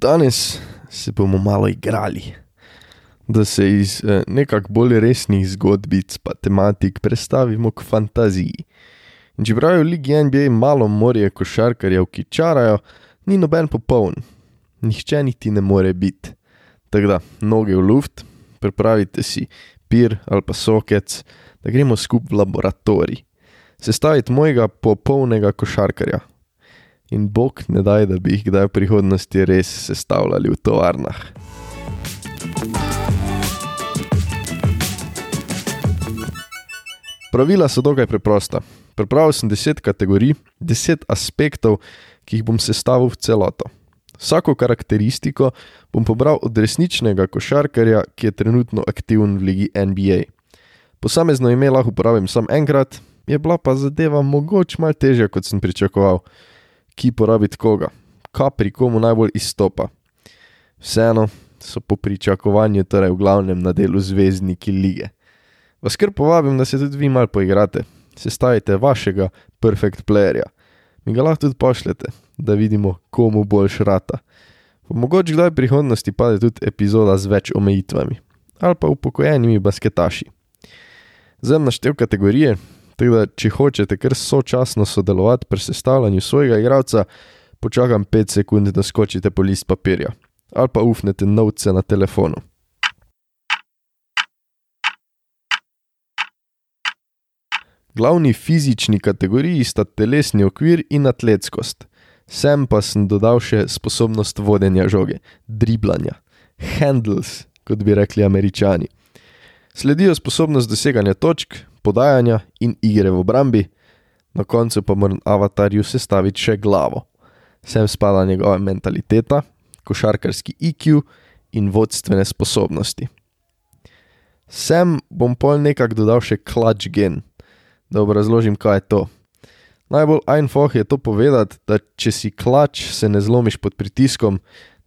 Danes se bomo malo igrali, da se iz eh, nekako bolj resnih zgodbic pa tematik prestavimo k fantaziji. In čeprav je v Ligi NBA malo morje košarkarjev, ki čarajo, ni noben popoln, nihče niti ne more biti. Tako da, noge v luft, pripravite si pir ali pa sokec, da gremo skupaj v laboratorij. Sestaviti mojega popolnega košarkarja. In bog ne daj, da bi jih kdaj v prihodnosti res sestavljali v tovarnah. Pravila so dokaj preprosta. Pripravil sem 10 kategorij, 10 aspektov, ki jih bom sestavil v celoto. Vsako karakteristiko bom pobral od resničnega košarkarja, ki je trenutno aktiven v ligi NBA. Posamezno ime lahko uporabim samo enkrat, je bila pa zadeva mogoče malo težja, kot sem pričakoval. Ki porabiti koga, kaj pri komu najbolj izstopa. Vseeno so po pričakovanju, torej v glavnem na delu zvezdniki lige. Vas kar povabim, da se tudi vi malo poigrate, sestavite vašega perfect playerja. Mi ga lahko tudi pošljete, da vidimo, komu boljš rata. Pa mogoče kdaj v prihodnosti pade tudi epizoda z več omejitvami ali pa upokojenimi basketaši. Zdaj naštel kategorije, tako da če hočete kar sočasno sodelovati pri sestavljanju svojega igralca, počakam 5 sekund, da skočite po list papirja ali pa ufnete novce na telefonu. Glavni fizični kategoriji sta telesni okvir in atletskost. Sem pa sem dodal še sposobnost vodenja žoge, driblanja, handles, kot bi rekli američani. Sledijo sposobnost doseganja točk, podajanja in igre v obrambi, na koncu pa moram avatarju sestaviti še glavo. Sem spada njegova mentaliteta, košarkarski IQ in vodstvene sposobnosti. Sem bom pol nekako dodal še clutch gen, da obrazložim, kaj je to. Najbolj einfach je to povedati, da če si klač, se ne zlomiš pod pritiskom,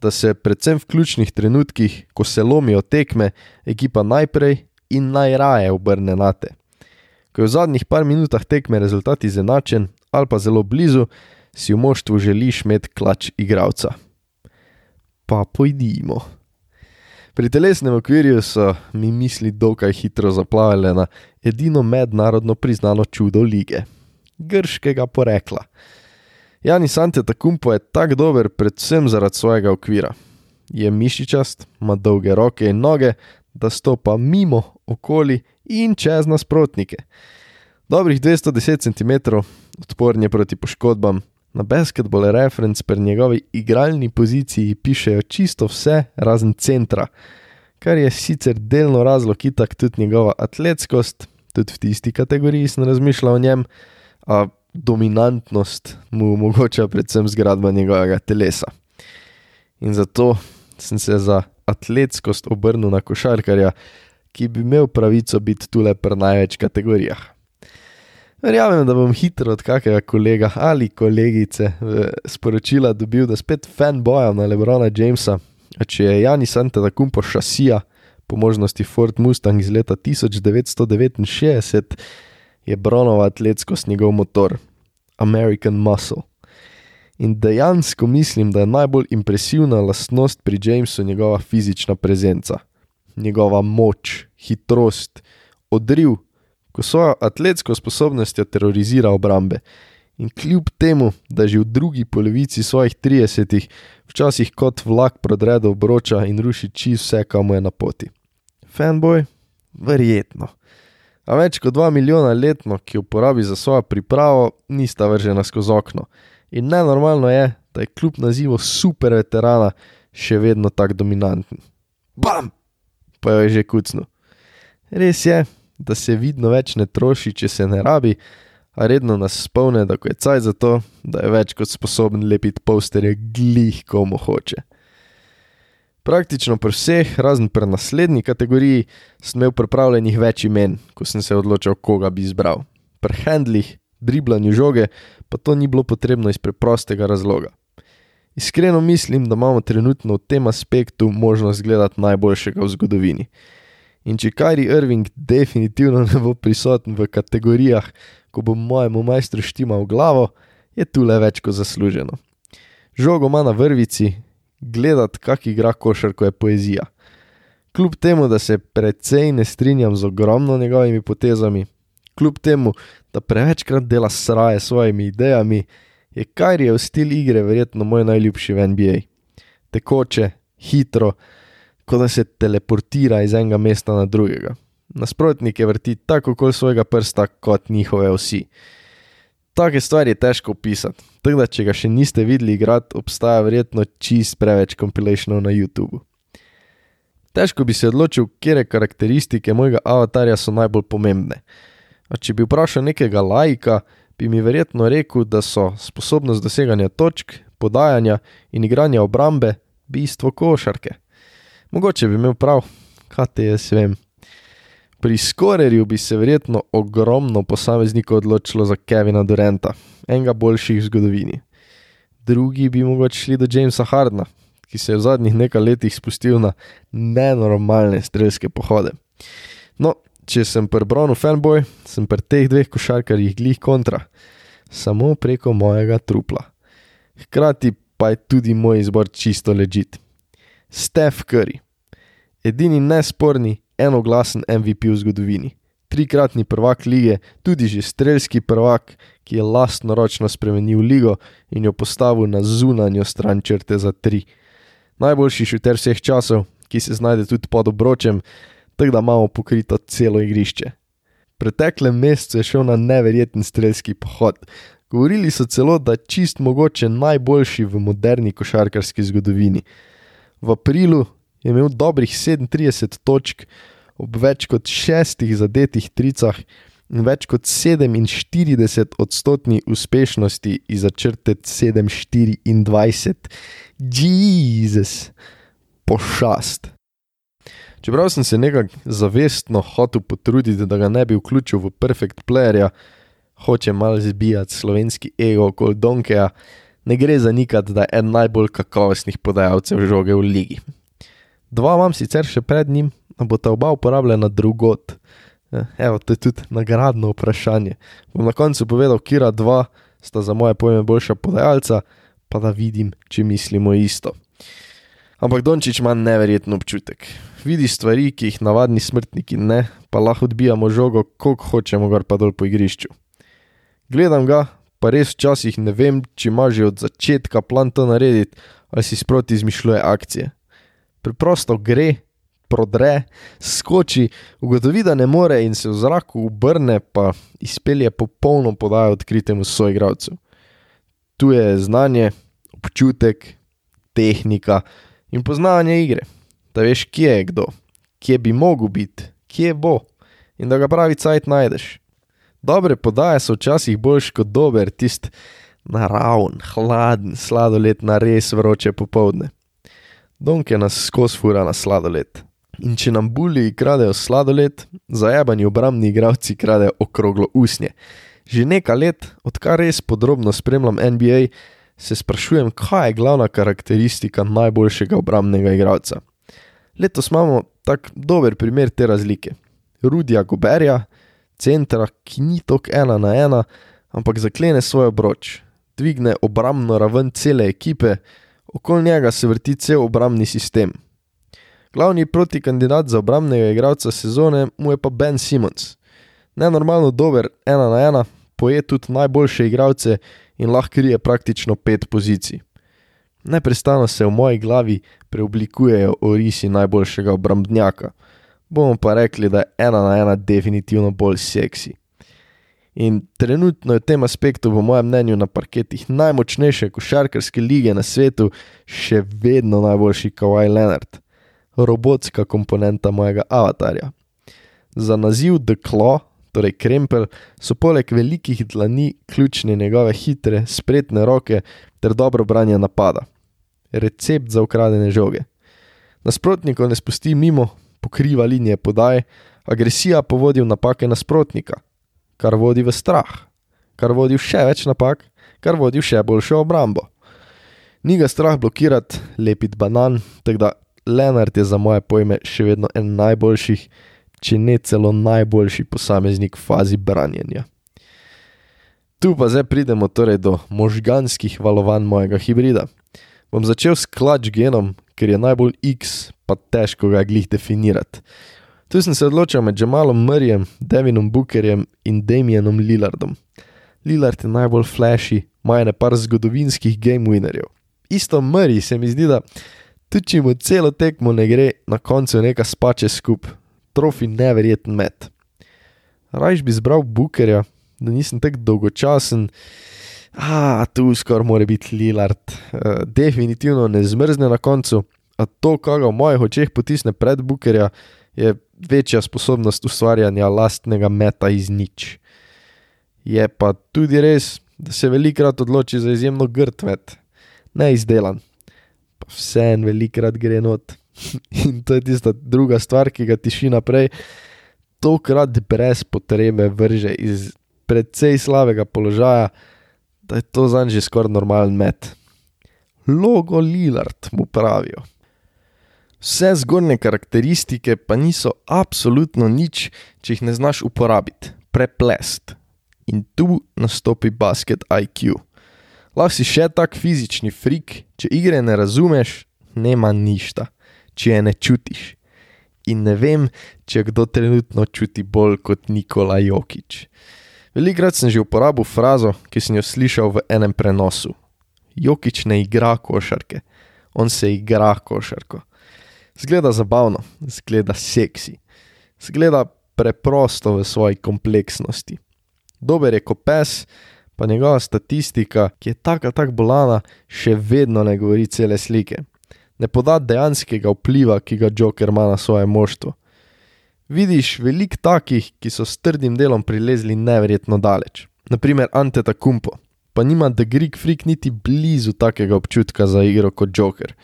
da se predvsem v ključnih trenutkih, ko se lomijo tekme, ekipa najprej in najraje obrne na te. Ko je v zadnjih par minutah tekme rezultat izenačen ali pa zelo blizu, si v moštvu želiš imeti klač igralca. Pa pojdimo. Pri telesnem okvirju so mi misli dokaj hitro zaplavile na edino mednarodno priznano čudo lige grškega porekla. Janis Antetokounmpo je tako dober predvsem zaradi svojega okvira. Je mišičast, ima dolge roke in noge, da stopa mimo, okoli in čez nasprotnike. Dobrih 210 cm, odporn je proti poškodbam, na basketball reference pri njegovi igralni poziciji pišejo čisto vse razen centra, kar je sicer delno razlog itak tudi njegova atletskost, tudi v tisti kategoriji sem razmišljal o njem a dominantnost mu omogoča predvsem zgradba njegovega telesa. In zato sem se za atletskost obrnil na košarkarja, ki bi imel pravico biti tule pri največ kategorijah. Verjamem, da bom hitro od kakega kolega ali kolegice sporočila dobil, da spet fanbojem na Lebrona Jamesa, če je Janis Antetokounmpo šasija, po možnosti Ford Mustang iz leta 1969, je Bronova atletskost njegov motor, American Muscle. In dejansko mislim, da je najbolj impresivna lastnost pri Jamesu njegova fizična prezenca, njegova moč, hitrost, odriv, ko svojo atletsko sposobnostjo terorizira obrambe. In kljub temu, da že v drugi polovici svojih 30-ih včasih kot vlak prodre do obroča in ruši čisto vse, kar mu je na poti. Fanboy? Verjetno a več kot 2 milijona letno, ki jo porabi za svojo pripravo, nista vržena skozi okno. In nenormalno je, da je kljub nazivu super veterana še vedno tako dominanten. Bam! Pa jo je že kucno. Res je, da se vidno več ne troši, če se ne rabi, a redno nas spomne, da je caj za to, da je več kot sposoben lepiti posterje glih, komu hoče. Praktično pri vseh, razen pri naslednji kategoriji, sem imel pripravljenih več imen, ko sem se odločil, koga bi izbral. Pri handlih, driblanju žoge, pa to ni bilo potrebno iz preprostega razloga. Iskreno mislim, da imamo trenutno v tem aspektu možnost gledati najboljšega v zgodovini. In če Kajri Irving definitivno ne bo prisoten v kategorijah, ko bo mojemu majstru štimal glavo, je tu le več kot zasluženo. Žogo ima na vrvici, Gledati, kak igra košarko, je poezija. Kljub temu, da se precej ne strinjam z ogromno njegovimi potezami, kljub temu, da prevečkrat dela sraje s svojimi idejami, je Kajrijev stil igre verjetno moj najljubši v NBA. Tekoče, hitro, kot da se teleportira iz enega mesta na drugega. Nasprotnike vrti tako kot svojega prsta, kot njihove vsi. Take stvari je težko opisati, tako da če ga še niste videli igrati, obstaja verjetno čist preveč kompilationov na YouTubu. Težko bi se odločil, kere karakteristike mojega avatarja so najbolj pomembne. A če bi vprašal nekega lajka, bi mi verjetno rekel, da so sposobnost doseganja točk, podajanja in igranja obrambe bistvo košarke. Mogoče bi imel prav, kaj te jaz vem. Pri skorerju bi se verjetno ogromno posameznikov odločilo za Kevina Durenta, enega boljših v zgodovini. Drugi bi mogoče šli do Jamesa Hardna, ki se je v zadnjih nekaj letih spustil na nenormalne strelske pohode. No, če sem prebral fanboy, sem pri teh dveh košarkarjih glih kontra, samo preko mojega trupla. Hkrati pa je tudi moj izbor čisto ležit. Steph Curry, edini nesporni, enoglasen MVP v zgodovini, trikratni prvak lige, tudi že strelski prvak, ki je lastno ročno spremenil ligo in jo postavil na zunanjo stran črte za tri. Najboljši šuter vseh časov, ki se znajde tudi pod obročem, tako da imamo pokrito celo igrišče. Preteklem mesecu je šel na neverjeten strelski pohod. Govorili so celo, da je čist mogoče najboljši v moderni košarkarski zgodovini. V aprilu je imel dobrih 37 točk, ob več kot šestih zadetih tricah in več kot 47 odstotni uspešnosti iz začrte 7-24. Jezus, pošast. Čeprav sem se nekako zavestno hotel potruditi, da ga ne bi vključil v perfekt playerja, hoče malo zbijati slovenski ego kot Donkeja, ne gre za nikad, da je en najbolj kakovostnih podajalcev žoge v ligi. Dva imam sicer še pred njim, a bo ta oba uporabljena drugot. Eh, evo, to je tudi nagradno vprašanje. Bom na koncu povedal, kira dva sta za moje pojme boljša podajalca, pa da vidim, če mislimo isto. Ampak Dončić ima neverjeten občutek. Vidi stvari, ki jih navadni smrtniki ne, pa lahko odbijamo žogo, koliko hočemo gor pa dol po igrišču. Gledam ga, pa res včasih ne vem, če ima že od začetka plan to narediti, ali si sproti izmišljuje akcije. Preprosto gre, prodre, skoči, ugotovi, da ne more in se v zraku obrne, pa izpelje popolno podajo odkritemu soigravcu. Tu je znanje, občutek, tehnika in poznavanje igre, da veš, kje je kdo, kje bi mogel biti, kje bo in da ga pravi cajt najdeš. Dobre podaje so včasih boljš kot dober, tist naravn, hladen sladoled na res vroče popovdne. Donke nas skozi fura na sladoled. In če nam bulji kradejo sladoled, zajebani obrambni igravci kradejo okroglo usnje. Že nekaj let, odkar res podrobno spremljam NBA, se sprašujem, kaj je glavna karakteristika najboljšega obrambnega igralca. Letos imamo tak dober primer te razlike. Rudija Goberja, centra, ki ni tok ena na ena, ampak zaklene svoj obroč, dvigne obrambno raven cele ekipe, okoli njega se vrti cel obrambni sistem. Glavni protikandidat za obrambnega igralca sezone mu je pa Ben Simons. Nenormalno dober, ena na ena, poje tudi najboljše igralce in lahko krije praktično pet pozicij. Neprestano se v moji glavi preoblikujejo orisi najboljšega obrambnjaka, bomo pa rekli, da je ena na ena definitivno bolj seksi. In trenutno je v tem aspektu, po mojem mnenju, na parketih najmočnejše košarkarske lige na svetu še vedno najboljši Kawhi Leonard, robotska komponenta mojega avatarja. Za naziv The Claw torej krempel, so poleg velikih dlani ključne njegove hitre, spretne roke ter dobro branje napada. Recept za ukradene žoge. Nasprotnikov ne spusti mimo, pokriva linije podaj, agresija povodi v napake nasprotnika, kar vodi v strah, kar vodi v še več napak, kar vodi v še boljšo obrambo. Ni ga strah blokirati, lepiti banan, tako da Leonard je za moje pojme še vedno en najboljših če ne celo najboljši posameznik v fazi branjenja. Tu pa zdaj pridemo torej do možganskih valovanj mojega hibrida. Bom začel s klač genom, ker je najbolj X, pa težko ga glih definirati. Tu sem se odločil med Jamalom Murrayem, Devinom Bookerjem in Damienom Lillardom. Lillard je najbolj flashy, ima ene par zgodovinskih game winnerjev. Isto Murray se mi zdi, da tudi če mu celo tekmo ne gre, na koncu neka spače skup, trofi neverjeten met. Rajš bi zbral Bookerja, da nisem tako dolgočasen. A, tu skoraj mora biti Lillard, uh, definitivno ne zmrzne na koncu, a to, kar v mojih očeh potisne pred Bookerja, je večja sposobnost ustvarjanja lastnega meta iz nič. Je pa tudi res, da se velikrat odloči za izjemno grd met, ne izdelan. Pa vse en velikrat gre not. In to je tista druga stvar, ki ga tiši naprej. Tokrat brez potrebe vrže iz precej slabega položaja, da je to za njega že skoraj normalen met. Logo Lillard mu pravijo. Vse zgornje karakteristike pa niso absolutno nič, če jih ne znaš uporabiti, preplest. In tu nastopi basket IQ. Lahko si še tak fizični frik, če igre ne razumeš, nema ništa, če je ne čutiš. In ne vem, če kdo trenutno čuti bolj kot Nikola Jokič. Velikrat sem že uporabil frazo, ki sem jo slišal v enem prenosu. Jokič ne igra košarke, on se igra košarko. Zgleda zabavno, zgleda seksi, zgleda preprosto v svoji kompleksnosti. Dober je kot pes, pa njegova statistika, ki je tako tako bolana, še vedno ne govori cele slike. Ne poda dejanskega vpliva, ki ga Joker ima na svoje moštvo. Vidiš veliko takih, ki so s trdim delom prilezli neverjetno daleč. Naprimer Anteta Kumpo, pa nima The Greek Freak niti blizu takega občutka za igro kot Joker.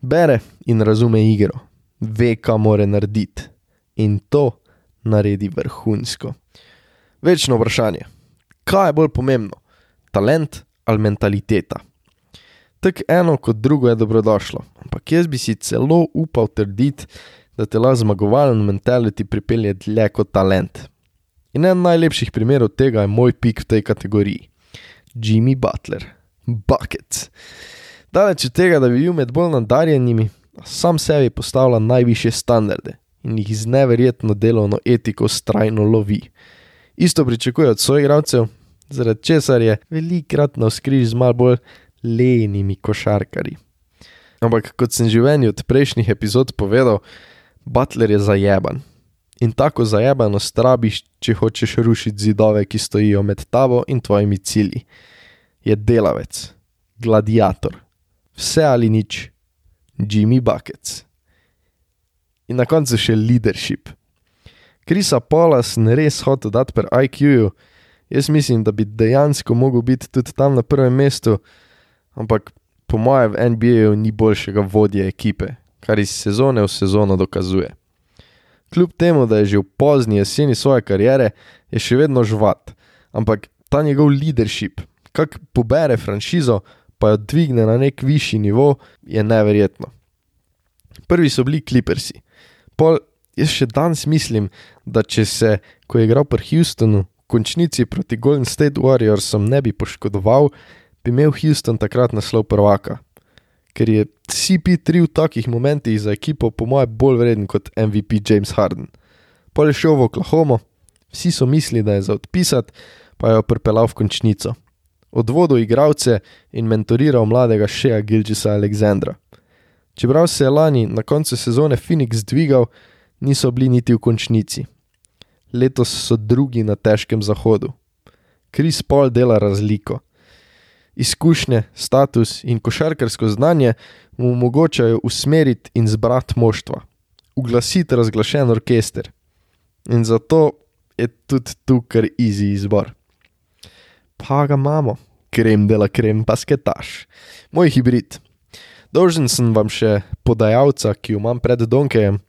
Bere in razume igro, ve, kaj mora narediti in to naredi vrhunsko. Večno vprašanje, kaj je bolj pomembno, talent ali mentaliteta? Tako eno kot drugo je dobrodošlo, ampak jaz bi si celo upal trditi, da te lahko zmagovalen mentality pripelje dlje kot talent. In en najlepših primerov tega je moj pik v tej kategoriji: Jimmy Butler, Buckets. Daleč od tega, da bi bil med bolj nadarjenimi, sam sebi postavlja najviše standarde in jih z neverjetno delovno etiko strajno lovi. Isto pričakuje od svojih igralcev, zaradi česar je velikrat na skriž z mal bolj lenimi košarkari. Ampak kot sem že v eni od prejšnjih epizod povedal, Butler je zajeban. In tako zajebano strabiš, če hočeš rušiti zidove, ki stojijo med tabo in tvojimi cilji. Je delavec, gladiator vse ali nič, Jimmy Buckets. In na koncu še leadership. Krisa Paula sem res hotel dati per IQ-ju, jaz mislim, da bi dejansko mogel biti tudi tam na prvem mestu, ampak po mojem v NBA-ju ni boljšega vodje ekipe, kar iz sezone v sezono dokazuje. Kljub temu, da je že v pozni jeseni svoje kariere, je še vedno žvat, ampak ta njegov leadership, kak pobere franšizo, pa jo dvigne na nek višji nivo, je neverjetno. Prvi so bili Clippersi. Pol jaz še danes mislim, da če se, ko je igral pri Houstonu, v končnici proti Golden State Warriorsom ne bi poškodoval, bi imel Houston takrat naslov prvaka. Ker je CP3 v takih momentih za ekipo, po mojem, bolj vreden kot MVP James Harden. Pol je šel v Oklahoma, vsi so mislili, da je za odpisati, pa je jo pripeljal v končnico odvodil igralce in mentoriral mladega Šeja Gilgisa Aleksandra. Čeprav se je lani na koncu sezone Phoenix dvigal, niso bili niti v končnici. Letos so drugi na težkem zahodu. Kris Paul dela razliko. Izkušnje, status in košarkarsko znanje mu omogočajo usmeriti in zbrati moštva, uglasiti razglašen orkester. In zato je tudi tu kar easy izbor pa ga imamo, krem dela krem basketaš, moj hibrid. Dolžen sem vam še podajalca, ki jo imam pred Donkejem,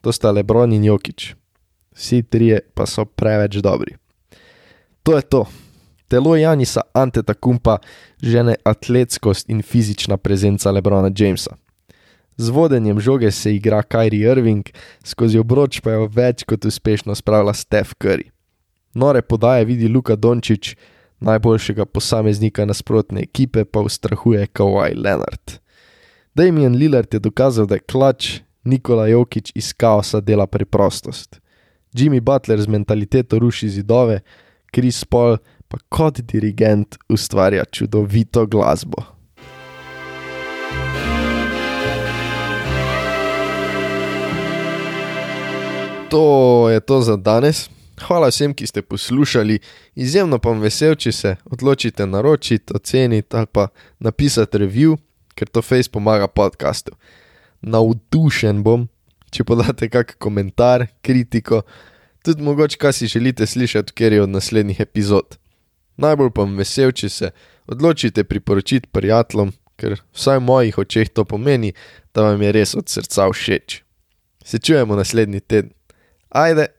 to sta Lebron in Jokič. Vsi trije pa so preveč dobri. To je to. Telo Janisa Anteta Kumpa žene atletskost in fizična prezenca Lebrona Jamesa. Z vodenjem žoge se igra Kyrie Irving, skozi obroč pa jo več kot uspešno spravlja Steph Curry. Nore podaje vidi Luka Dončić, najboljšega posameznika nasprotne ekipe pa ustrahuje Kawhi Leonard. Damien Lillard je dokazal, da je klač, Nikola Jokič iz kaosa dela preprostost. Jimmy Butler z mentaliteto ruši zidove, Chris Paul pa kot dirigent ustvarja čudovito glasbo. To je to za danes. Hvala vsem, ki ste poslušali. Izjemno pa vam vesel, če se odločite naročiti, oceniti ali pa napisati review, ker to face pomaga podkastu. Navdušen bom, če podate kak komentar, kritiko, tudi mogoče, kaj si želite slišati, ker je od naslednjih epizod. Najbolj pa vam vesel, če se odločite priporočiti prijateljem, ker vsaj v mojih očeh to pomeni, da vam je res od srca všeč. Se čujemo naslednji teden. Ajde!